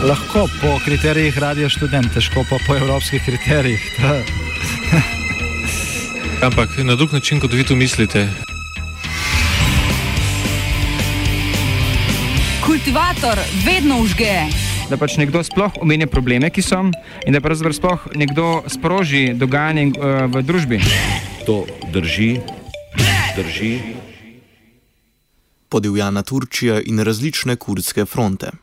Lahko po kriterijih radio študent, težko pa po evropskih kriterijih. Ampak na drug način, kot vi to mislite. Kultivator vedno užge. Da pač nekdo sploh omenja probleme, ki so, in da pravzaprav sploh nekdo sproži dogajanje uh, v družbi. To drži, drži. Podivjana Turčija in različne kurdske fronte.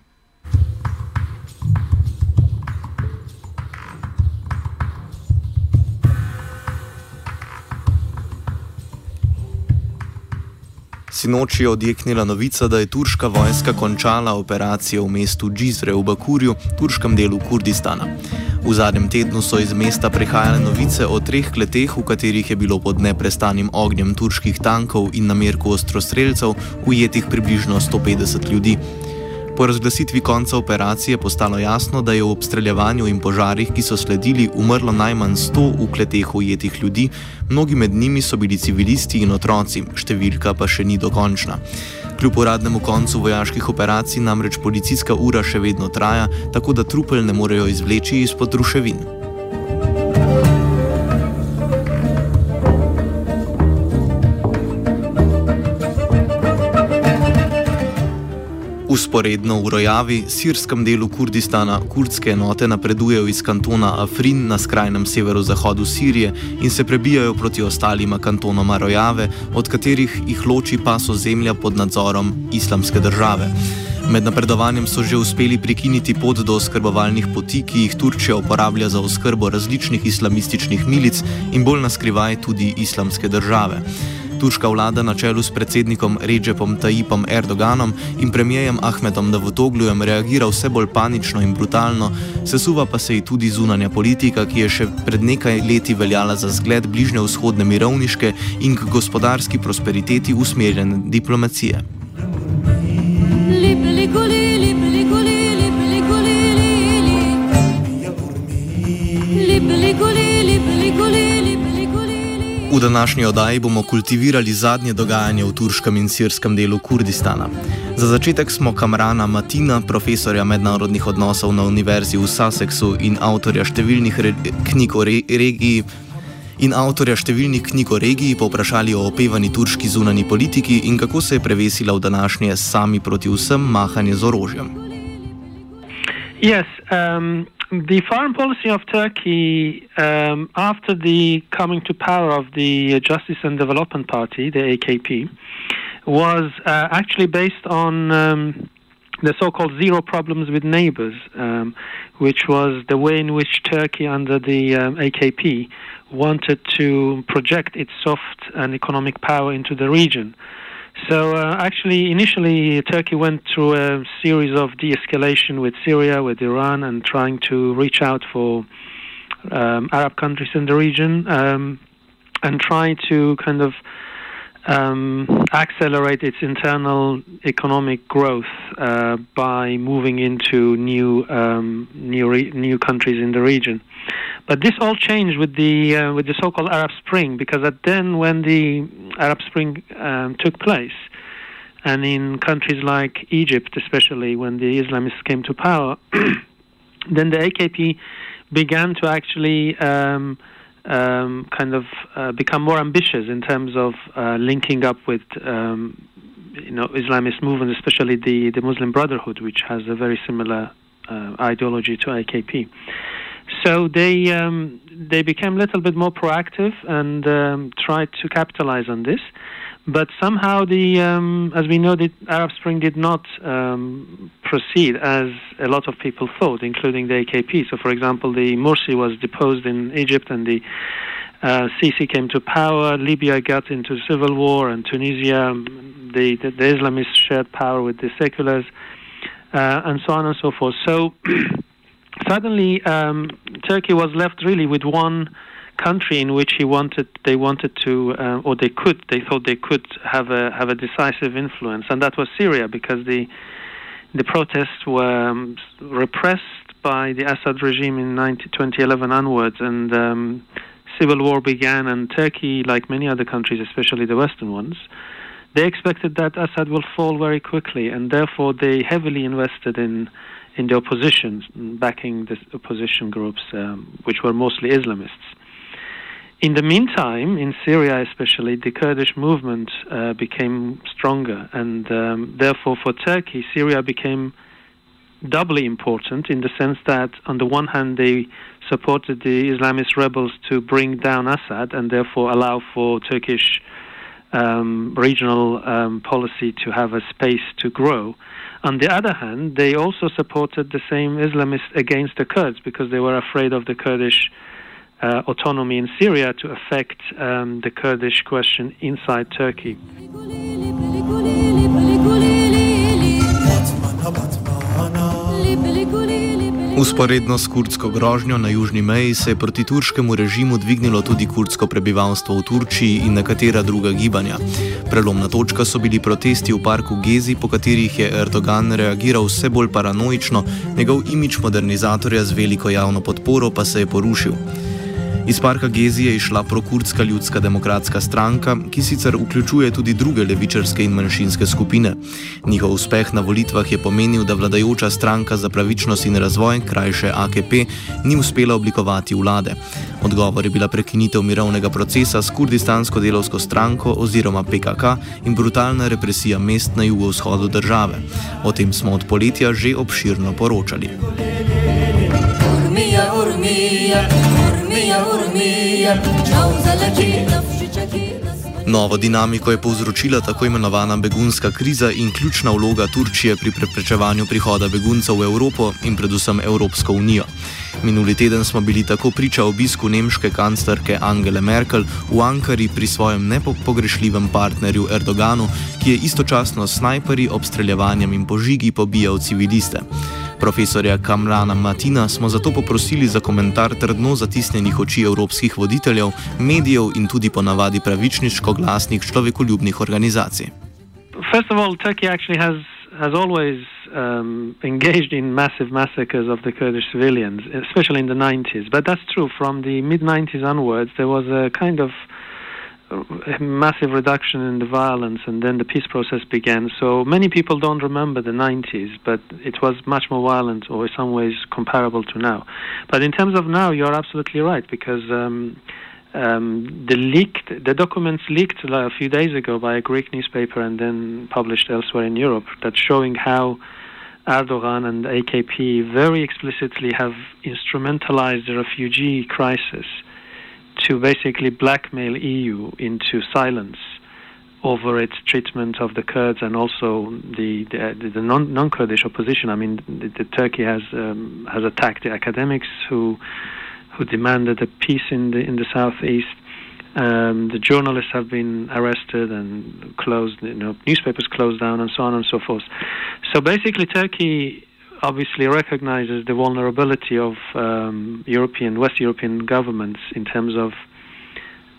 Sinoči je odjeknila novica, da je turška vojska končala operacijo v mestu Džizre v Bakurju, turškem delu Kurdistana. V zadnjem tednu so iz mesta prihajale novice o treh kleteh, v katerih je bilo pod neprestanim ognjem turških tankov in namerku ostrostrelcev ujetih približno 150 ljudi. Po razglasitvi konca operacije je postalo jasno, da je v obstreljevanju in požarih, ki so sledili, umrlo najmanj 100 v kleteh ujetih ljudi, mnogi med njimi so bili civilisti in otroci, številka pa še ni dokončna. Kljub uradnemu koncu vojaških operacij namreč policijska ura še vedno traja, tako da trupel ne morejo izvleči izpod ruševin. Usporedno v Rojavi, sirskem delu Kurdistana, kurdske enote napredujejo iz kantona Afrin na skrajnem severozahodu Sirije in se prebijajo proti ostalima kantonoma Rojave, od katerih jih loči paso zemlja pod nadzorom islamske države. Med napredovanjem so že uspeli prekiniti pot do oskrbovalnih poti, ki jih Turčija uporablja za oskrbo različnih islamističnih milic in bolj naskrivaj tudi islamske države. Turška vlada na čelu s predsednikom Recepom Tajipom Erdoganom in premijejem Ahmedom Davutoglujem reagira vse bolj panično in brutalno, sesuva pa se ji tudi zunanja politika, ki je še pred nekaj leti veljala za zgled bližnje vzhodne mirovniške in k gospodarski prosperiteti usmerjene diplomacije. Lipli, guli, lipli, V današnji oddaji bomo kultivirali zadnje dogajanje v turškem in sirskem delu Kurdistana. Za začetek smo Kamrana Matina, profesorja mednarodnih odnosov na Univerzi v Sussexu in avtorja številnih knjig o re regiji. In avtorja številnih knjig o regiji povprašali o opevani turški zunani politiki in kako se je prevesila v današnje sami proti vsem mahanje z orožjem. Yes, um... the foreign policy of Turkey um, after the coming to power of the Justice and Development Party, the AKP, was uh, actually based on um, the so-called zero problems with neighbors, um, which was the way in which Turkey, under the um, AKP, wanted to project its soft and economic power into the region. So uh, actually, initially, Turkey went through a series of de-escalation with Syria, with Iran, and trying to reach out for um, Arab countries in the region um, and try to kind of um, accelerate its internal economic growth uh, by moving into new um, new re- new countries in the region. But this all changed with the uh, with the so-called Arab Spring because at then when the Arab Spring um, took place, and in countries like Egypt, especially when the Islamists came to power, then the AKP began to actually um, um, kind of uh, become more ambitious in terms of uh, linking up with um, you know Islamist movements, especially the the Muslim Brotherhood, which has a very similar uh, ideology to AKP. So they um, they became a little bit more proactive and um, tried to capitalize on this. But somehow, the um, as we know, the Arab Spring did not um, proceed as a lot of people thought, including the AKP. So, for example, the Morsi was deposed in Egypt, and the uh, Sisi came to power. Libya got into civil war, and Tunisia, the the, the Islamists shared power with the seculars, uh, and so on and so forth. So. suddenly um, Turkey was left really with one country in which he wanted they wanted to uh, or they could they thought they could have a have a decisive influence. And that was Syria because the the protests were um, repressed by the Assad regime in 19, 2011 onwards. And um, civil war began and Turkey like many other countries especially the western ones they expected that Assad will fall very quickly. And therefore they heavily invested in in the opposition backing the opposition groups um, which were mostly Islamists in the meantime, in Syria especially, the Kurdish movement uh, became stronger, and um, therefore for Turkey, Syria became doubly important in the sense that, on the one hand, they supported the Islamist rebels to bring down Assad and therefore allow for Turkish um, regional um, policy to have a space to grow. On the other hand, they also supported the same Islamists against the Kurds because they were afraid of the Kurdish uh, autonomy in Syria to affect um, the Kurdish question inside Turkey. Usporedno s kurdsko grožnjo na južni meji se je proti turškemu režimu dvignilo tudi kurdsko prebivalstvo v Turčiji in nekatera druga gibanja. Prelomna točka so bili protesti v parku Gezi, po katerih je Erdogan reagiral vse bolj paranoično, njegov imič modernizatorja z veliko javno podporo pa se je porušil. Iz parka Gezi je išla prokurdska ljudska demokratska stranka, ki sicer vključuje tudi druge levičarske in manjšinske skupine. Njihov uspeh na volitvah je pomenil, da vladajoča stranka za pravičnost in razvoj, krajše AKP, ni uspela oblikovati vlade. Odgovor je bila prekinitev mirovnega procesa s kurdistansko delovsko stranko oziroma PKK in brutalna represija mest na jugovzhodu države. O tem smo od poletja že obširno poročali. Novo dinamiko je povzročila tako imenovana begunska kriza in ključna vloga Turčije pri preprečevanju prihoda beguncev v Evropo in predvsem Evropsko unijo. Minuli teden smo bili tako priča obisku nemške kanclerke Angele Merkel v Ankari pri svojem nepogrešljivem partnerju Erdoganu, ki je istočasno s snajperji, obstreljevanjem in požigi pobijal civiliste. Profesorja Kamrana Matina smo zato poprosili za komentar trdno zatisnjenih oči evropskih voditeljev, medijev in tudi ponavadi pravičniško glasnih človekoljubnih organizacij. First of all, Turkey actually has has always um, engaged in massive massacres of the Kurdish civilians, especially in the 90s. But that's true. From the mid 90s onwards, there was a kind of a massive reduction in the violence, and then the peace process began. So many people don't remember the 90s, but it was much more violent, or in some ways comparable to now. But in terms of now, you're absolutely right because um, um, the leaked, the documents leaked a few days ago by a Greek newspaper and then published elsewhere in Europe, that's showing how. Erdogan and AKP very explicitly have instrumentalized the refugee crisis to basically blackmail EU into silence over its treatment of the Kurds and also the the, the non, non-Kurdish opposition. I mean, the, the Turkey has um, has attacked the academics who who demanded a peace in the in the southeast. Um, the journalists have been arrested and closed. You know, newspapers closed down and so on and so forth. So basically, Turkey obviously recognizes the vulnerability of um, European, West European governments in terms of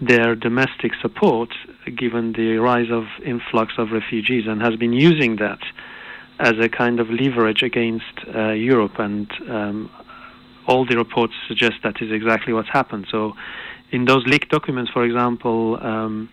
their domestic support, given the rise of influx of refugees, and has been using that as a kind of leverage against uh, Europe. And um, all the reports suggest that is exactly what's happened. So, in those leaked documents, for example. Um,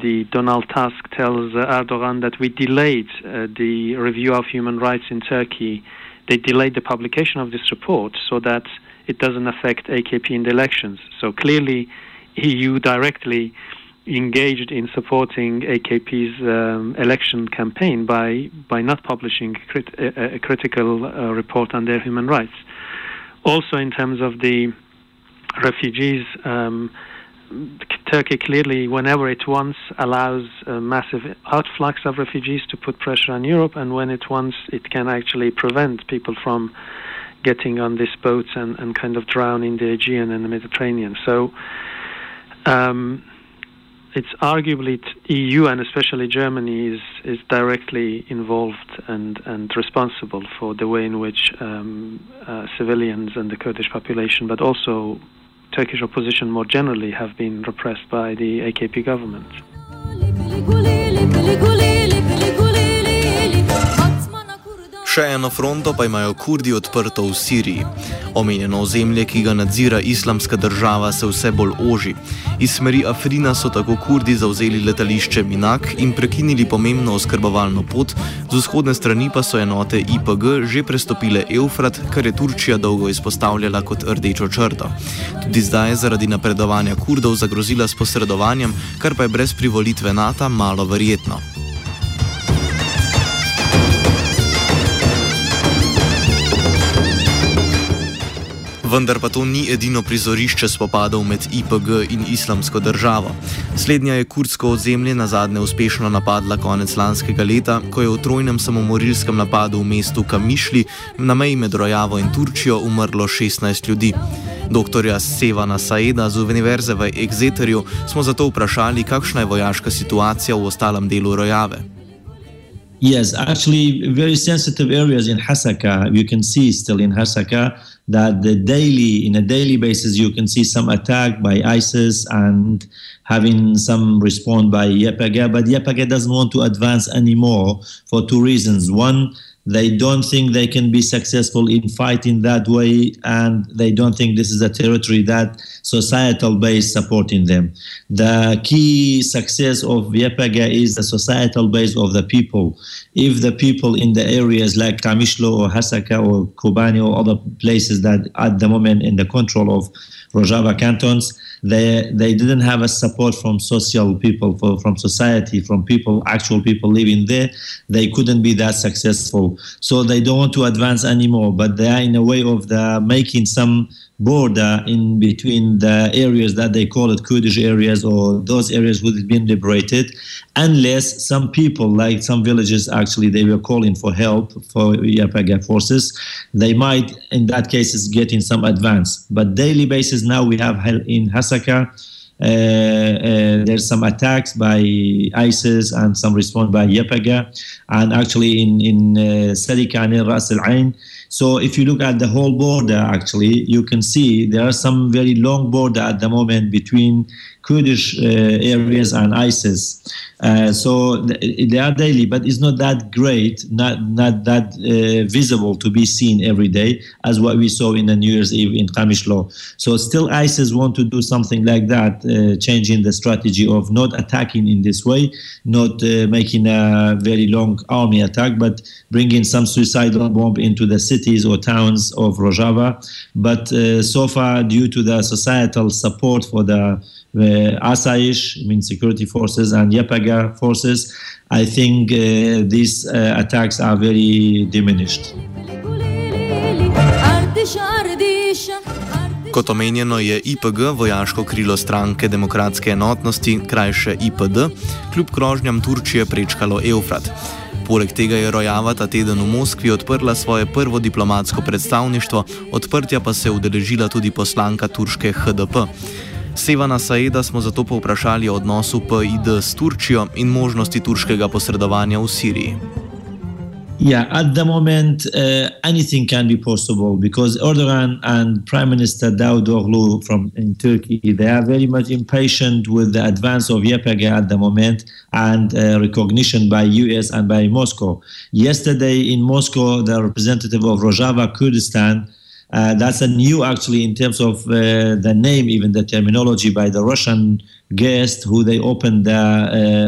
the Donald Tusk tells uh, Erdogan that we delayed uh, the review of human rights in Turkey. They delayed the publication of this report so that it doesn't affect AKP in the elections. So clearly, EU directly engaged in supporting AKP's um, election campaign by by not publishing crit- a, a, critical uh, report on their human rights. Also, in terms of the refugees. Um, Turkey clearly, whenever it wants, allows a massive outflux of refugees to put pressure on Europe, and when it wants, it can actually prevent people from getting on these boats and, and kind of drown in the Aegean and the Mediterranean. So, um, it's arguably EU and especially Germany is is directly involved and and responsible for the way in which um, uh, civilians and the Kurdish population, but also Turkish opposition more generally, have been repressed by the AKP government. Še eno fronto pa imajo Kurdi odprto v Siriji. Omenjeno ozemlje, ki ga nadzira islamska država, se vse bolj oži. Iz smeri Afrina so tako Kurdi zauzeli letališče Minak in prekinili pomembno oskrbovalno pot, z vzhodne strani pa so enote IPG že prestopile Eufrat, kar je Turčija dolgo izpostavljala kot rdečo črto. Tudi zdaj je zaradi napredovanja Kurdov zagrozila s posredovanjem, kar pa je brez privolitve NATO malo verjetno. Vendar pa to ni edino prizorišče spopadov med IPG in islamsko državo. Slednja je kurdsko ozemlje na zadnje uspešno napadla konec lanskega leta, ko je v trojnem samomorilskem napadu v mestu Kamišli na meji med Rojavo in Turčijo umrlo 16 ljudi. Doktorja Sevana Saeda z Univerze v Exeterju smo zato vprašali, kakšna je vojaška situacija v ostalem delu Rojave. Yes, actually, very sensitive areas in Hasaka, you can see still in Hasaka. That the daily, in a daily basis, you can see some attack by ISIS and having some response by YPG, but YPG doesn't want to advance anymore for two reasons. One, they don't think they can be successful in fighting that way, and they don't think this is a territory that societal base supporting them. The key success of YPG is the societal base of the people. If the people in the areas like Kamishlo or Hasaka or Kobani or other places that at the moment in the control of Rojava cantons, they they didn't have a support from social people, for, from society, from people, actual people living there. They couldn't be that successful, so they don't want to advance anymore. But they are in a way of the making some border in between the areas that they call it Kurdish areas or those areas would have been liberated, unless some people, like some villages, actually they were calling for help for YPG forces. They might, in that cases, get in some advance. But daily basis now we have in Hasaka. Uh, uh, there's some attacks by ISIS and some response by YPG, and actually in in uh, Sadika and Ras Al Ain, so if you look at the whole border, actually, you can see there are some very long border at the moment between Kurdish uh, areas and ISIS. Uh, so they are daily, but it's not that great, not not that uh, visible to be seen every day as what we saw in the New Year's Eve in Kamishlo. So still ISIS want to do something like that, changing the strategy of not attacking in this way, not making a very long army attack, but bringing some suicidal bomb into the cities or towns of Rojava. But uh, so far, due to the societal support for the the Asaish, I mean security forces, and Yapaga forces, I think uh, these uh, attacks are very diminished. Kot omenjeno je IPG vojaško krilo stranke demokratske enotnosti, krajše IPD, kljub grožnjam Turčije prečkalo Eufrat. Poleg tega je Rojava ta teden v Moskvi odprla svoje prvo diplomatsko predstavništvo, odprtja pa se je udeležila tudi poslanka turške HDP. Sevana Saeda smo zato povprašali o odnosu PID s Turčijo in možnosti turškega posredovanja v Siriji. Yeah, at the moment, uh, anything can be possible because Erdogan and Prime Minister Davutoglu from in Turkey they are very much impatient with the advance of YPG at the moment and uh, recognition by US and by Moscow. Yesterday in Moscow, the representative of Rojava, Kurdistan, Uh, that's a new, actually, in terms of uh, the name, even the terminology by the Russian guest who they opened the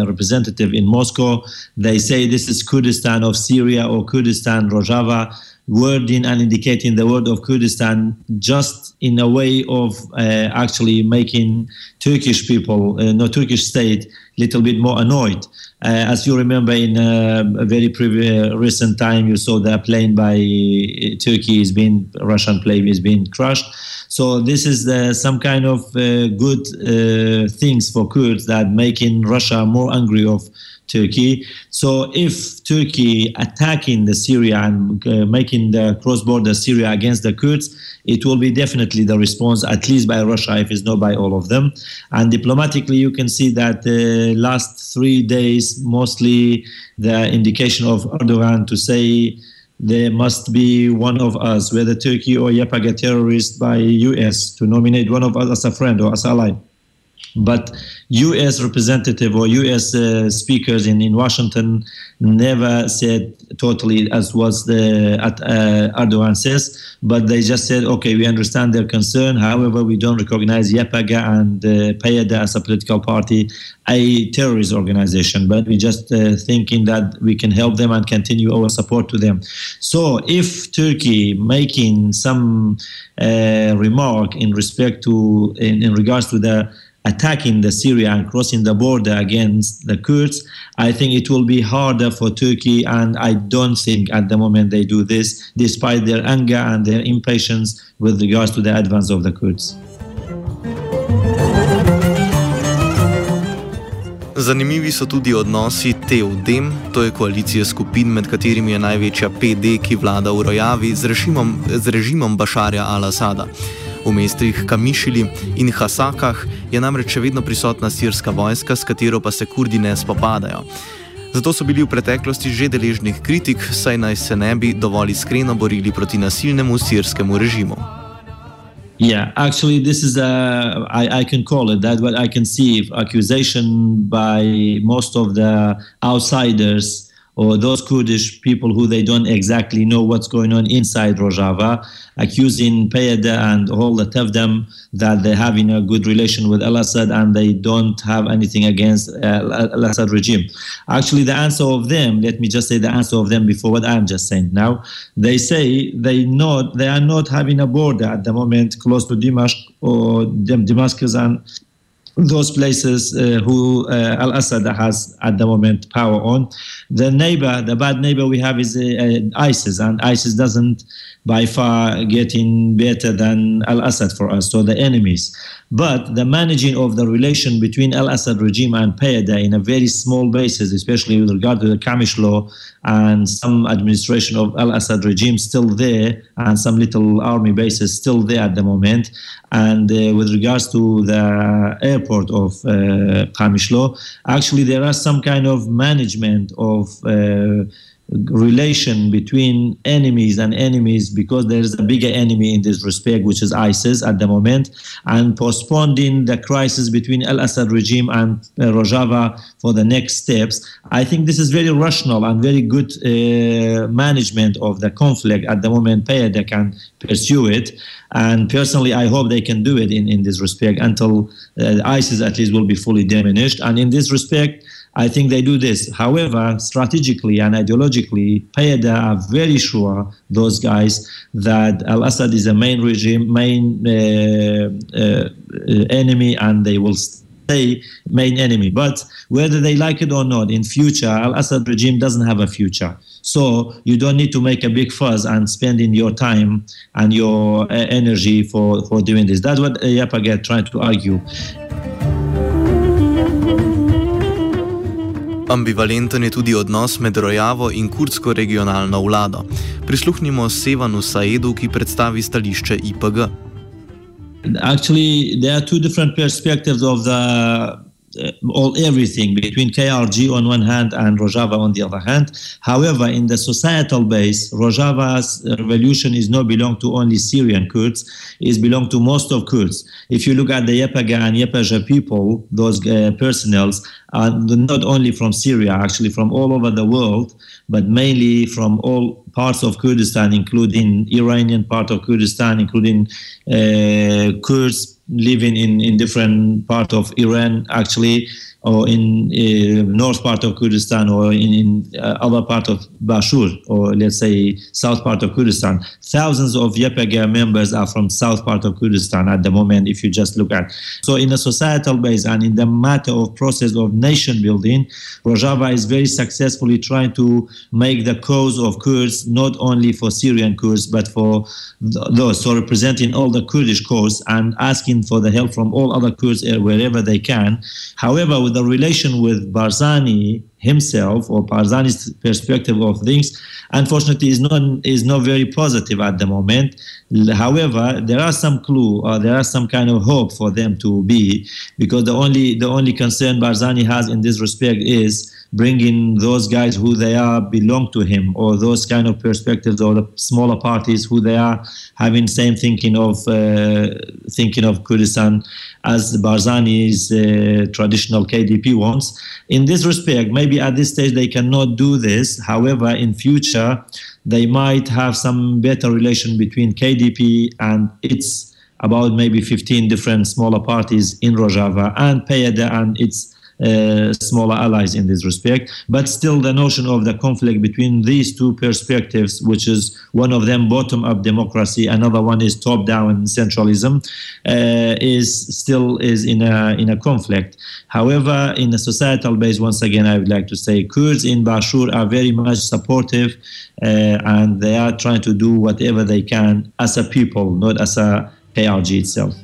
uh, representative in Moscow. They say this is Kurdistan of Syria or Kurdistan Rojava, wording and indicating the word of Kurdistan just in a way of uh, actually making Turkish people, uh, no Turkish state, little bit more annoyed. Uh, as you remember, in uh, a very previous, recent time, you saw the plane by Turkey is being Russian plane is being crushed. So this is the, some kind of uh, good uh, things for Kurds that making Russia more angry of Turkey. So if Turkey attacking the Syria and uh, making the cross-border Syria against the Kurds, it will be definitely the response, at least by Russia, if it's not by all of them. And diplomatically, you can see that the last three days, mostly the indication of Erdogan to say there must be one of us, whether Turkey or YPG terrorist by US, to nominate one of us as a friend or as ally. But U.S. representative or U.S. Uh, speakers in, in Washington never said totally as was the uh, Erdogan says, but they just said, okay, we understand their concern. However, we don't recognize YPG and uh, PYD as a political party, a terrorist organization, but we just uh, thinking that we can help them and continue our support to them. So if Turkey making some uh, remark in respect to in, in regards to the attacking the Syria and crossing the border against the Kurds, I think it will be harder for Turkey. And I don't think at the moment they do this, despite their anger and their impatience with regards to the advance of the Kurds. Zanimivi so tudi odnosi TUDEM, to je koalicija skupin, med katerimi je največja PD, ki vlada v Rojavi z režimom, z režimom Bašarja al-Assada. V mestih Kamišili in Hasakah je namreč še vedno prisotna sirska vojska, s katero pa se kurdi ne spopadajo. Zato so bili v preteklosti že deležnih kritik, saj naj se ne bi dovolj iskreno borili proti nasilnemu sirskemu režimu. Yeah, actually, this is a, I, I can call it that, but I can see accusation by most of the outsiders or those Kurdish people who they don't exactly know what's going on inside Rojava, accusing PYD and all the them that they're having a good relation with Al-Assad and they don't have anything against uh, Al-Assad regime. Actually, the answer of them, let me just say the answer of them before what I'm just saying now, they say they not they are not having a border at the moment close to Damascus or Damascus and those places uh, who uh, Al Assad has at the moment power on. The neighbor, the bad neighbor we have is uh, ISIS, and ISIS doesn't by far getting better than Al Assad for us, so the enemies. But the managing of the relation between Al Assad regime and PYD in a very small basis, especially with regard to the Kamishlo and some administration of Al Assad regime still there, and some little army bases still there at the moment. And uh, with regards to the airport of uh, Kamishlo, actually there are some kind of management of uh, relation between enemies and enemies because there is a bigger enemy in this respect, which is ISIS at the moment, and postponing the crisis between Al Assad regime and uh, Rojava for the next steps. I think this is very rational and very good uh, management of the conflict at the moment. They can pursue it. And personally, I hope they can do it in, in this respect until uh, ISIS at least will be fully diminished. And in this respect, I think they do this. However, strategically and ideologically, PYD are very sure, those guys, that Al Assad is the main regime, main uh, uh, enemy, and they will stay main enemy. But whether they like it or not, in future, Al Assad regime doesn't have a future. So you don't need to make a big fuss and spending your time and your uh, energy for, for doing this. That's what YPG trying to argue. Ambivalenten je tudi odnos med Rojavo in kurdsko regionalno vlado. Prisluhnimo Sevanu Saedu, ki predstavi stališče IPG. Actually, there are two different perspectives of the uh, all everything between KRG on one hand and Rojava on the other hand. However, in the societal base, Rojava's revolution is not belong to only Syrian Kurds; it belong to most of Kurds. If you look at the YPG and YPJ people, those uh, personnels are not only from Syria, actually from all over the world, but mainly from all parts of Kurdistan, including Iranian part of Kurdistan, including uh, Kurds living in, in different part of Iran, actually or in uh, north part of Kurdistan or in, in uh, other part of Bashur or let's say south part of Kurdistan. Thousands of YPG members are from south part of Kurdistan at the moment if you just look at. So in a societal base and in the matter of process of nation building, Rojava is very successfully trying to make the cause of Kurds not only for Syrian Kurds but for those so representing all the Kurdish cause and asking for the help from all other Kurds wherever they can. However, the relation with Barzani himself or Barzani's perspective of things, unfortunately, is not is not very positive at the moment. However, there are some clue or there are some kind of hope for them to be because the only the only concern Barzani has in this respect is bringing those guys who they are belong to him or those kind of perspectives or the smaller parties who they are having same thinking of uh, thinking of Kurdistan as Barzani's uh, traditional KDP wants. In this respect, maybe at this stage they cannot do this. However, in future, they might have some better relation between KDP and its about maybe 15 different smaller parties in Rojava and PYD and its uh, smaller allies in this respect. But still, the notion of the conflict between these two perspectives, which is one of them bottom-up democracy, another one is top-down centralism, uh, is still is in a in a conflict. However, in a societal base, once again, I would like to say Kurds in Bashur are very much supportive, uh, and they are trying to do whatever they can as a people, not as a KRG itself.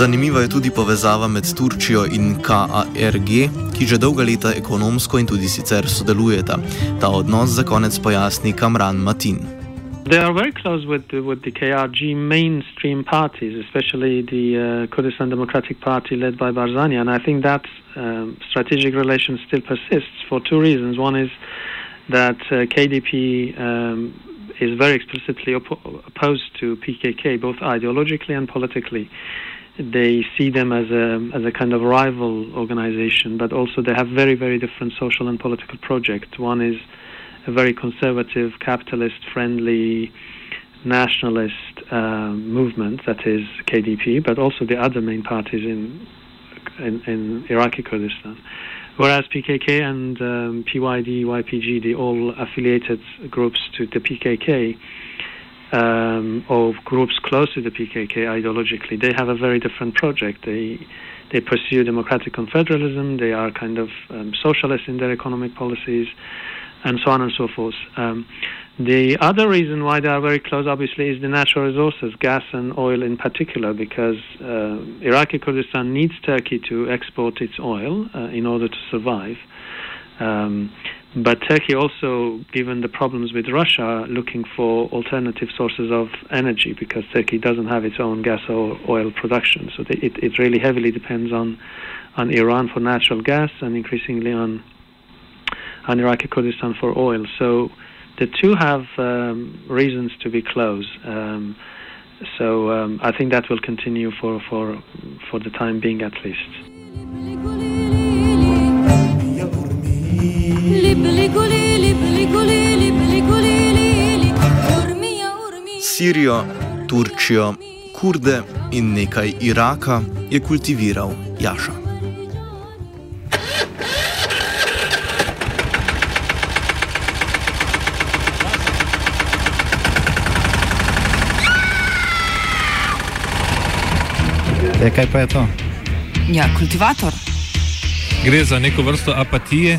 Zanimiva je tudi povezava med Turčijo in KARG, ki že dolga leta ekonomsko in tudi sicer sodelujeta. Ta odnos za konec pojasni Kamran Matin. They are very close with the, with the KRG mainstream parties, especially the uh, Kurdistan Democratic Party led by Barzani. And I think that um, strategic relation still persists for two reasons. One is that uh, KDP um, is very explicitly op- opposed to PKK, both ideologically and politically they see them as a as a kind of rival organization, but also they have very very different social and political projects. One is a very conservative, capitalist-friendly, nationalist uh, movement that is KDP, but also the other main parties in in, in Iraqi Kurdistan. Whereas PKK and um, PYD, YPG, the all affiliated groups to the PKK, um, or groups close to the PKK ideologically, they have a very different project. They they pursue democratic confederalism. They are kind of um, socialist in their economic policies, and so on and so forth. Um, the other reason why they are very close, obviously, is the natural resources, gas and oil in particular, because uh, Iraqi Kurdistan needs Turkey to export its oil uh, in order to survive. Um, but Turkey also, given the problems with Russia, looking for alternative sources of energy because Turkey doesn't have its own gas or oil production. So it, it really heavily depends on, on Iran for natural gas and increasingly on, on Iraqi Kurdistan for oil. So the two have um, reasons to be close. Um, so um, I think that will continue for, for, for the time being at least. Sirijo, Turčijo, Kurde in nekaj Iraka je kultiviral Jaša. E, kaj pa je to? Ja, kultivator. Gre za neko vrsto apatije.